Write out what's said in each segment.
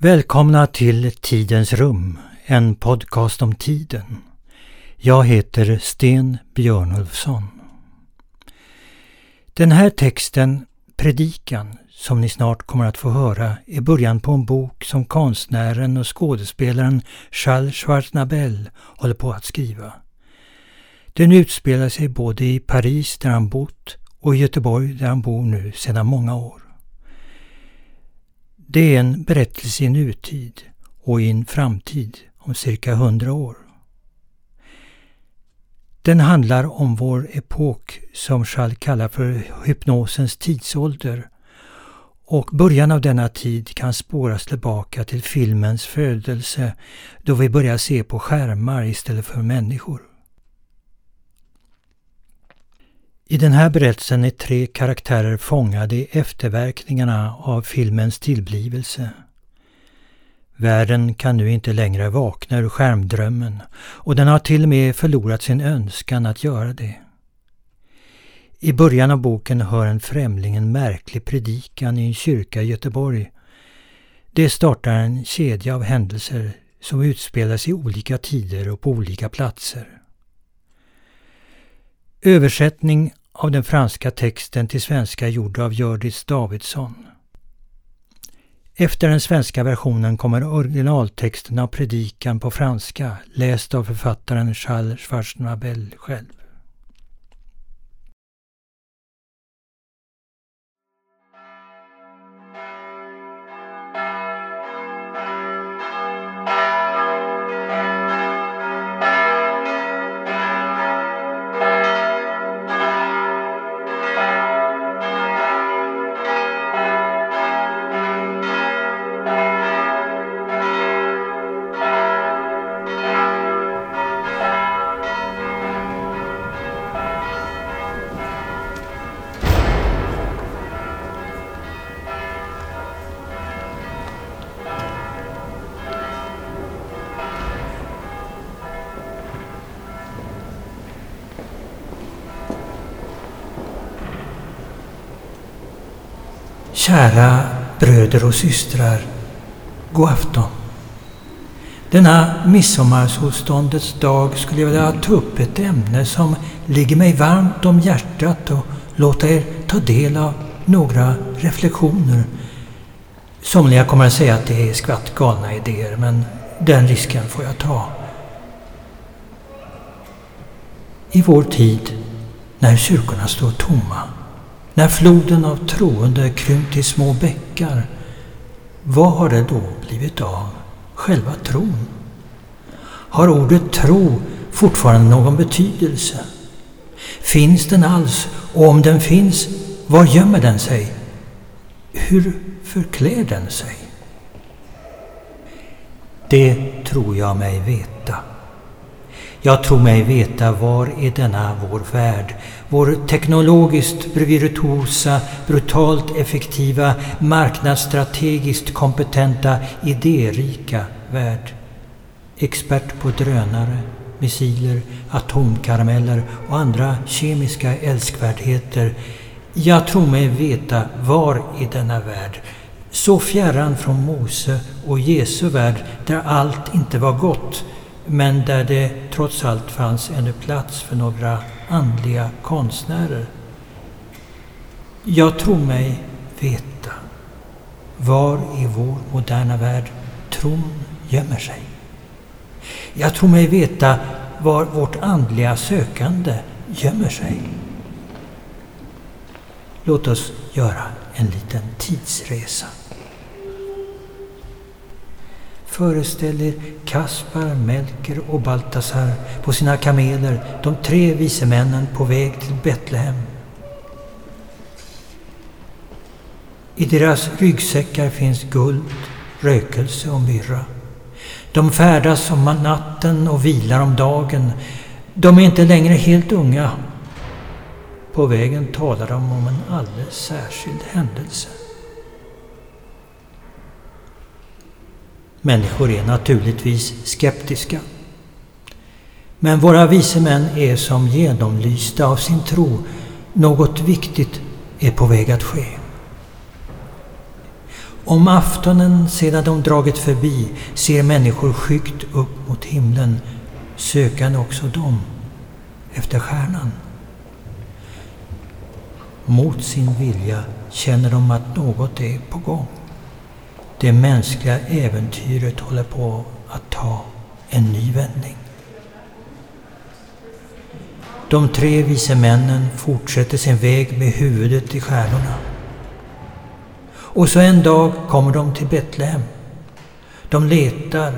Välkomna till Tidens rum, en podcast om tiden. Jag heter Sten Björnulfsson. Den här texten, Predikan, som ni snart kommer att få höra, är början på en bok som konstnären och skådespelaren Charles Schwarzenabel håller på att skriva. Den utspelar sig både i Paris där han bott och i Göteborg där han bor nu sedan många år. Det är en berättelse i nutid och i en framtid om cirka hundra år. Den handlar om vår epok som Schall kallar för hypnosens tidsålder och början av denna tid kan spåras tillbaka till filmens födelse då vi börjar se på skärmar istället för människor. I den här berättelsen är tre karaktärer fångade i efterverkningarna av filmens tillblivelse. Världen kan nu inte längre vakna ur skärmdrömmen och den har till och med förlorat sin önskan att göra det. I början av boken hör en främling en märklig predikan i en kyrka i Göteborg. Det startar en kedja av händelser som utspelas i olika tider och på olika platser. Översättning av den franska texten till svenska gjord av Hjördis Davidsson. Efter den svenska versionen kommer originaltexten av predikan på franska läst av författaren Charles Schwarzenabel själv. Kära bröder och systrar, god afton. Denna midsommarsolståndets dag skulle jag vilja ta upp ett ämne som ligger mig varmt om hjärtat och låta er ta del av några reflektioner. Somliga kommer att säga att det är skvatt galna idéer, men den risken får jag ta. I vår tid, när kyrkorna står tomma, när floden av troende krympt till små bäckar, vad har det då blivit av själva tron? Har ordet tro fortfarande någon betydelse? Finns den alls? Och om den finns, var gömmer den sig? Hur förklär den sig? Det tror jag mig veta. Jag tror mig veta var i denna vår värld, vår teknologiskt virtuosa, brutalt effektiva, marknadsstrategiskt kompetenta, idérika värld. Expert på drönare, missiler, atomkarameller och andra kemiska älskvärdheter. Jag tror mig veta var i denna värld, så fjärran från Mose och Jesu värld där allt inte var gott, men där det trots allt fanns ännu plats för några andliga konstnärer. Jag tror mig veta var i vår moderna värld tron gömmer sig. Jag tror mig veta var vårt andliga sökande gömmer sig. Låt oss göra en liten tidsresa föreställer Kaspar, Melker och Baltasar på sina kameler, de tre vise männen på väg till Betlehem. I deras ryggsäckar finns guld, rökelse och myrra. De färdas om natten och vilar om dagen. De är inte längre helt unga. På vägen talar de om en alldeles särskild händelse. Människor är naturligtvis skeptiska. Men våra vise män är som genomlysta av sin tro. Något viktigt är på väg att ske. Om aftonen sedan de dragit förbi ser människor skyggt upp mot himlen sökande också de efter stjärnan. Mot sin vilja känner de att något är på gång. Det mänskliga äventyret håller på att ta en ny vändning. De tre vise männen fortsätter sin väg med huvudet i stjärnorna. Och så en dag kommer de till Betlehem. De letar.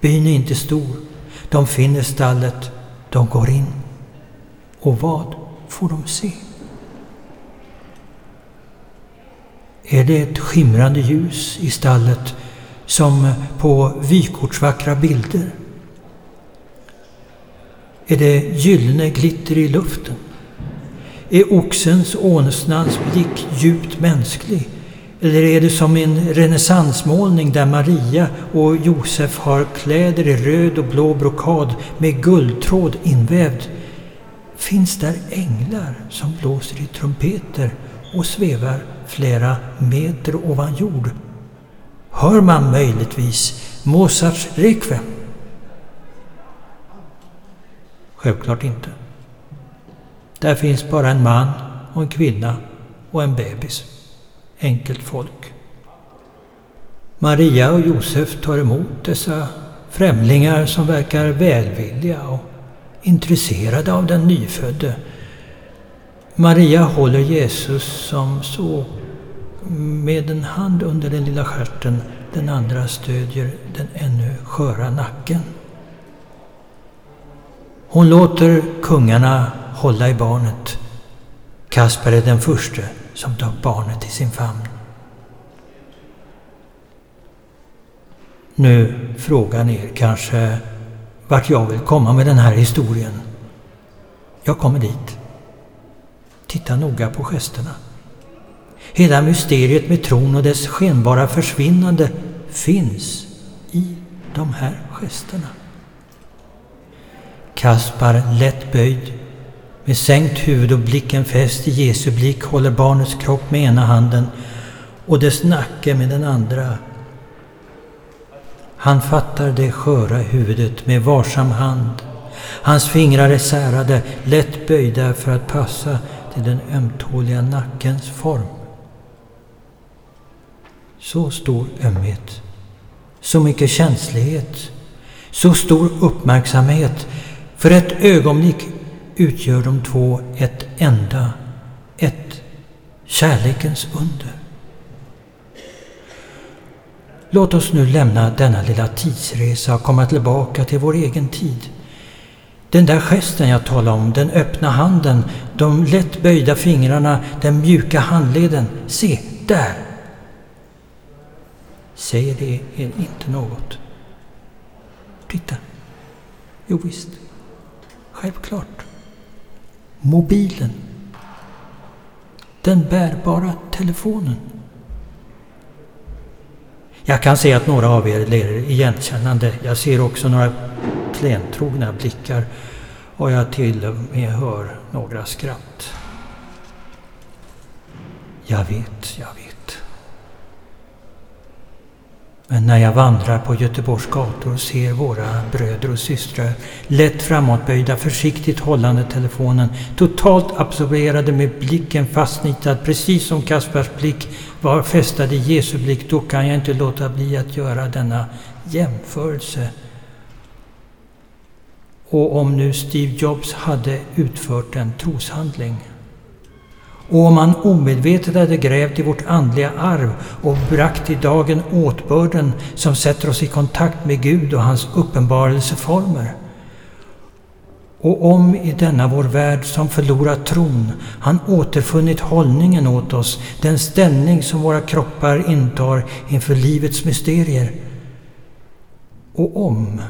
Byn är inte stor. De finner stallet. De går in. Och vad får de se? Är det ett skimrande ljus i stallet som på vykortsvackra bilder? Är det gyllene glitter i luften? Är oxens åsnans blick djupt mänsklig? Eller är det som en renässansmålning där Maria och Josef har kläder i röd och blå brokad med guldtråd invävd? Finns där änglar som blåser i trumpeter och svävar flera meter ovan jord? Hör man möjligtvis Mozarts Requiem? Självklart inte. Där finns bara en man och en kvinna och en bebis. Enkelt folk. Maria och Josef tar emot dessa främlingar som verkar välvilliga och intresserade av den nyfödde. Maria håller Jesus som så med en hand under den lilla stjärten, den andra stödjer den ännu sköra nacken. Hon låter kungarna hålla i barnet. Kasper är den första som tar barnet i sin famn. Nu frågar ni er kanske vart jag vill komma med den här historien. Jag kommer dit. Titta noga på gesterna. Hela mysteriet med tron och dess skenbara försvinnande finns i de här gesterna. Kaspar lätt böjd, med sänkt huvud och blicken fäst i Jesu blick håller barnets kropp med ena handen och dess nacke med den andra. Han fattar det sköra huvudet med varsam hand. Hans fingrar är särade, lätt böjda för att passa till den ömtåliga nackens form. Så stor ömhet, så mycket känslighet, så stor uppmärksamhet för ett ögonblick utgör de två ett enda, ett kärlekens under. Låt oss nu lämna denna lilla tidsresa och komma tillbaka till vår egen tid. Den där gesten jag talade om, den öppna handen, de lätt böjda fingrarna, den mjuka handleden. Se, där! Säger det er inte något? Titta. Jo visst. Självklart. Mobilen. Den bärbara telefonen. Jag kan se att några av er ler igenkännande. Jag ser också några klentrogna blickar och jag till och med hör några skratt. Jag vet, jag vet. Men när jag vandrar på Göteborgs gator och ser våra bröder och systrar lätt framåtböjda, försiktigt hållande telefonen, totalt absorberade med blicken fastnitad, precis som Kaspars blick var fästad i Jesu blick, då kan jag inte låta bli att göra denna jämförelse. Och om nu Steve Jobs hade utfört en troshandling och om man omedvetet hade grävt i vårt andliga arv och bragt i dagen åtbörden som sätter oss i kontakt med Gud och hans uppenbarelseformer. Och om i denna vår värld som förlorat tron han återfunnit hållningen åt oss, den ställning som våra kroppar intar inför livets mysterier. Och om,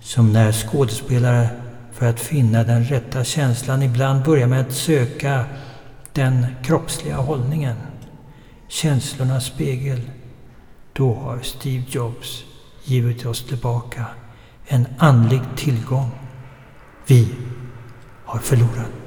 som när skådespelare för att finna den rätta känslan ibland börjar med att söka den kroppsliga hållningen, känslornas spegel, då har Steve Jobs givit oss tillbaka en andlig tillgång. Vi har förlorat.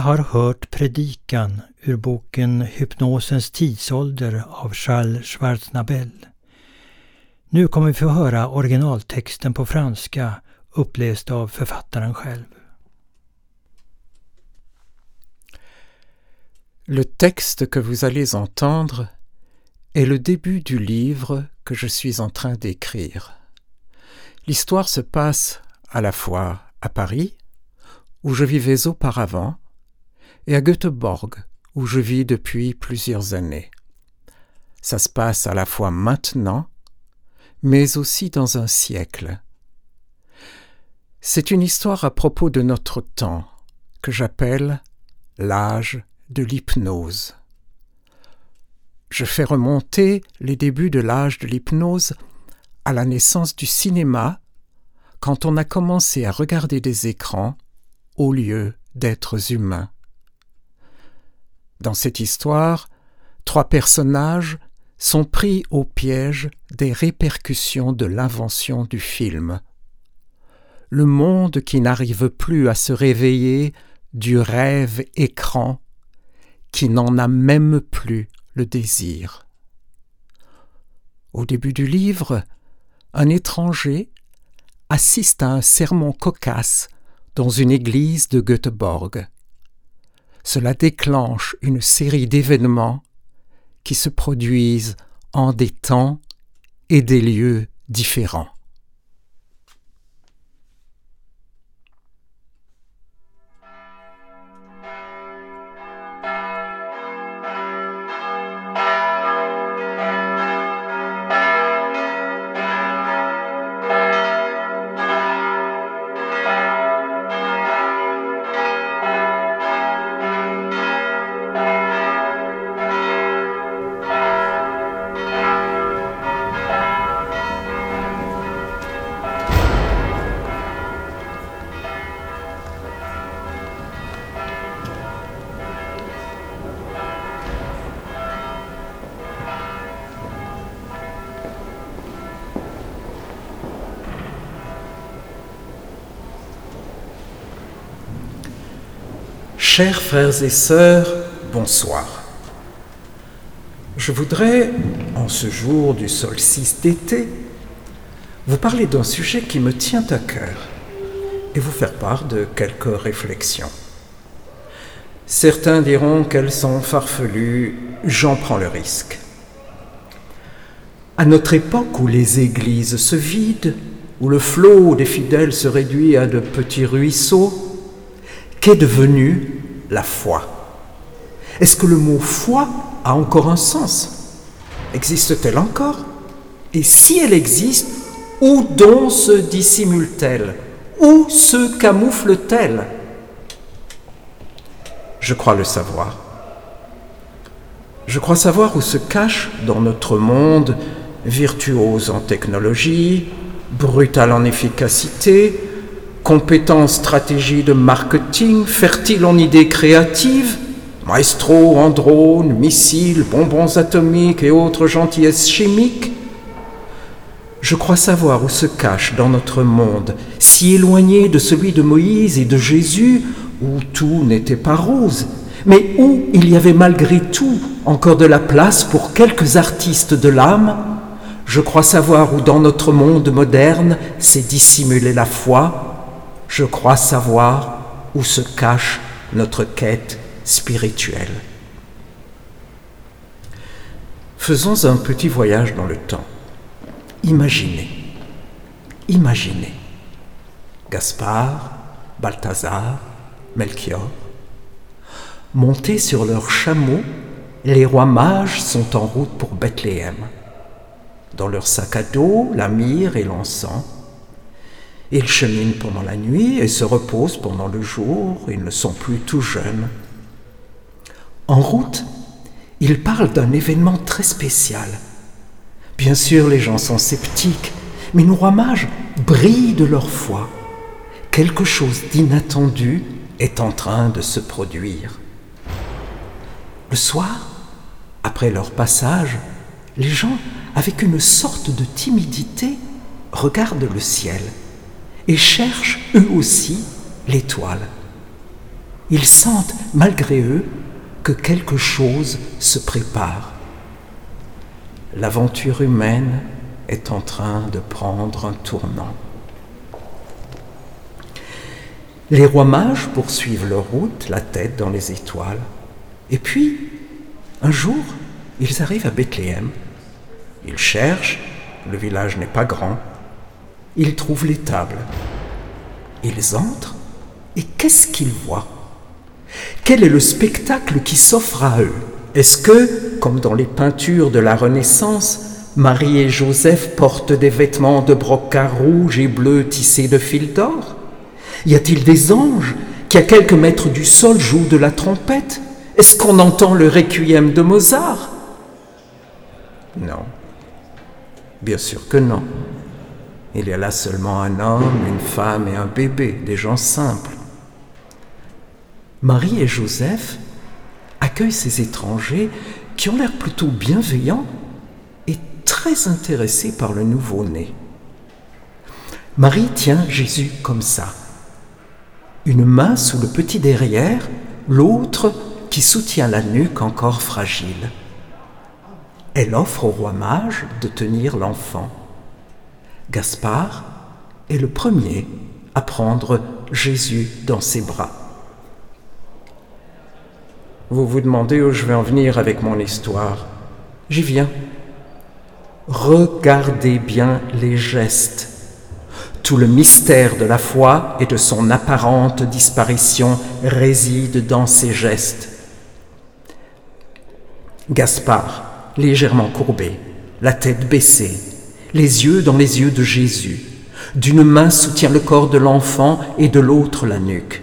Har hört predikan ur boken Hypnosens tidsålder av Charles Schwarznabel. Nu kommer vi få höra originaltexten på franska uppläst av författaren själv. Le texte que vous allez entendre est le début du livre que je suis en train d'écrire. L'histoire se passe à la fois à Paris, où je vivais auparavant, et à Göteborg, où je vis depuis plusieurs années. Ça se passe à la fois maintenant, mais aussi dans un siècle. C'est une histoire à propos de notre temps, que j'appelle l'âge de l'hypnose. Je fais remonter les débuts de l'âge de l'hypnose à la naissance du cinéma, quand on a commencé à regarder des écrans au lieu d'êtres humains. Dans cette histoire, trois personnages sont pris au piège des répercussions de l'invention du film. Le monde qui n'arrive plus à se réveiller du rêve écran, qui n'en a même plus le désir. Au début du livre, un étranger assiste à un sermon cocasse dans une église de Göteborg. Cela déclenche une série d'événements qui se produisent en des temps et des lieux différents. Chers frères et sœurs, bonsoir. Je voudrais, en ce jour du solstice d'été, vous parler d'un sujet qui me tient à cœur et vous faire part de quelques réflexions. Certains diront qu'elles sont farfelues, j'en prends le risque. À notre époque où les églises se vident, où le flot des fidèles se réduit à de petits ruisseaux, qu'est devenue la foi. Est-ce que le mot foi a encore un sens? Existe-t-elle encore? Et si elle existe, où donc se dissimule-t-elle? Où se camoufle-t-elle? Je crois le savoir. Je crois savoir où se cache dans notre monde, virtuose en technologie, brutal en efficacité, compétences, stratégies de marketing, fertile en idées créatives, maestro en drones, missiles, bonbons atomiques et autres gentillesses chimiques, je crois savoir où se cache dans notre monde, si éloigné de celui de Moïse et de Jésus, où tout n'était pas rose, mais où il y avait malgré tout encore de la place pour quelques artistes de l'âme, je crois savoir où dans notre monde moderne s'est dissimulée la foi, je crois savoir où se cache notre quête spirituelle. Faisons un petit voyage dans le temps. Imaginez, imaginez Gaspard, Balthazar, Melchior. Montés sur leurs chameaux, les rois mages sont en route pour Bethléem. Dans leur sac à dos, la myrrhe et l'encens, ils cheminent pendant la nuit et se reposent pendant le jour, ils ne sont plus tout jeunes. En route, ils parlent d'un événement très spécial. Bien sûr, les gens sont sceptiques, mais nos rois mages brillent de leur foi. Quelque chose d'inattendu est en train de se produire. Le soir, après leur passage, les gens, avec une sorte de timidité, regardent le ciel et cherchent eux aussi l'étoile. ils sentent, malgré eux, que quelque chose se prépare. L'aventure humaine est en train de prendre un tournant. Les rois mages poursuivent leur route, la tête dans les étoiles. Et puis, un jour, ils arrivent à Bethléem. Ils cherchent, le village n'est pas grand. Ils trouvent l'étable. Ils entrent, et qu'est-ce qu'ils voient? Quel est le spectacle qui s'offre à eux? Est-ce que, comme dans les peintures de la Renaissance, Marie et Joseph portent des vêtements de brocart rouge et bleu tissés de fil d'or? Y a-t-il des anges qui, à quelques mètres du sol, jouent de la trompette? Est-ce qu'on entend le requiem de Mozart? Non. Bien sûr que non. Il y a là seulement un homme, une femme et un bébé, des gens simples. Marie et Joseph accueillent ces étrangers qui ont l'air plutôt bienveillants et très intéressés par le nouveau-né. Marie tient Jésus comme ça, une main sous le petit derrière, l'autre qui soutient la nuque encore fragile. Elle offre au roi mage de tenir l'enfant. Gaspard est le premier à prendre Jésus dans ses bras. Vous vous demandez où je vais en venir avec mon histoire. J'y viens. Regardez bien les gestes. Tout le mystère de la foi et de son apparente disparition réside dans ces gestes. Gaspard, légèrement courbé, la tête baissée, les yeux dans les yeux de Jésus. D'une main soutient le corps de l'enfant et de l'autre la nuque.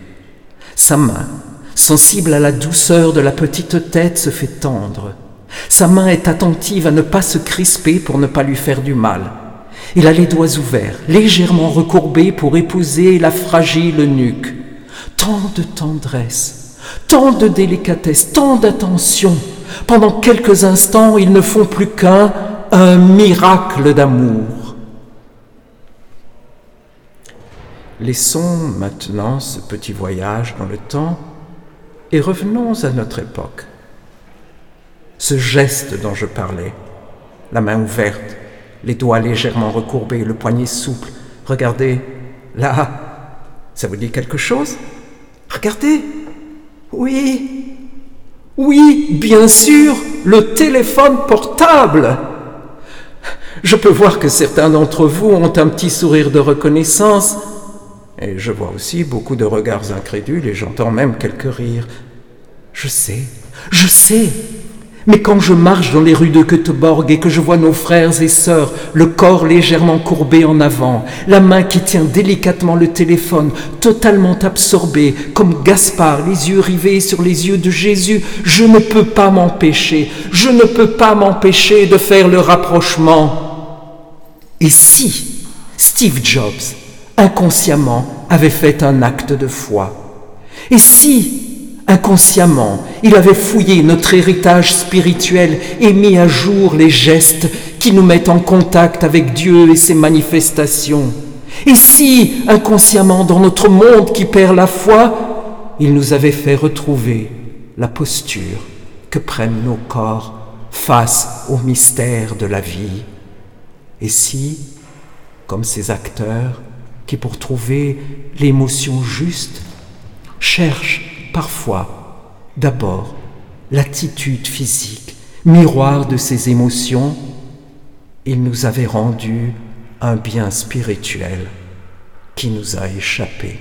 Sa main, sensible à la douceur de la petite tête, se fait tendre. Sa main est attentive à ne pas se crisper pour ne pas lui faire du mal. Il a les doigts ouverts, légèrement recourbés pour épouser la fragile nuque. Tant de tendresse, tant de délicatesse, tant d'attention. Pendant quelques instants, ils ne font plus qu'un, un miracle d'amour. Laissons maintenant ce petit voyage dans le temps et revenons à notre époque. Ce geste dont je parlais, la main ouverte, les doigts légèrement recourbés, le poignet souple. Regardez, là, ça vous dit quelque chose? Regardez. Oui. Oui, bien sûr, le téléphone portable. Je peux voir que certains d'entre vous ont un petit sourire de reconnaissance, et je vois aussi beaucoup de regards incrédules et j'entends même quelques rires. Je sais, je sais, mais quand je marche dans les rues de Göteborg et que je vois nos frères et sœurs, le corps légèrement courbé en avant, la main qui tient délicatement le téléphone, totalement absorbée, comme Gaspard, les yeux rivés sur les yeux de Jésus, je ne peux pas m'empêcher, je ne peux pas m'empêcher de faire le rapprochement. Et si Steve Jobs, inconsciemment, avait fait un acte de foi? Et si Inconsciemment, il avait fouillé notre héritage spirituel et mis à jour les gestes qui nous mettent en contact avec Dieu et ses manifestations. Et si, inconsciemment, dans notre monde qui perd la foi, il nous avait fait retrouver la posture que prennent nos corps face au mystère de la vie. Et si, comme ces acteurs qui, pour trouver l'émotion juste, cherchent parfois d'abord l'attitude physique, miroir de ses émotions, il nous avait rendu un bien spirituel qui nous a échappé.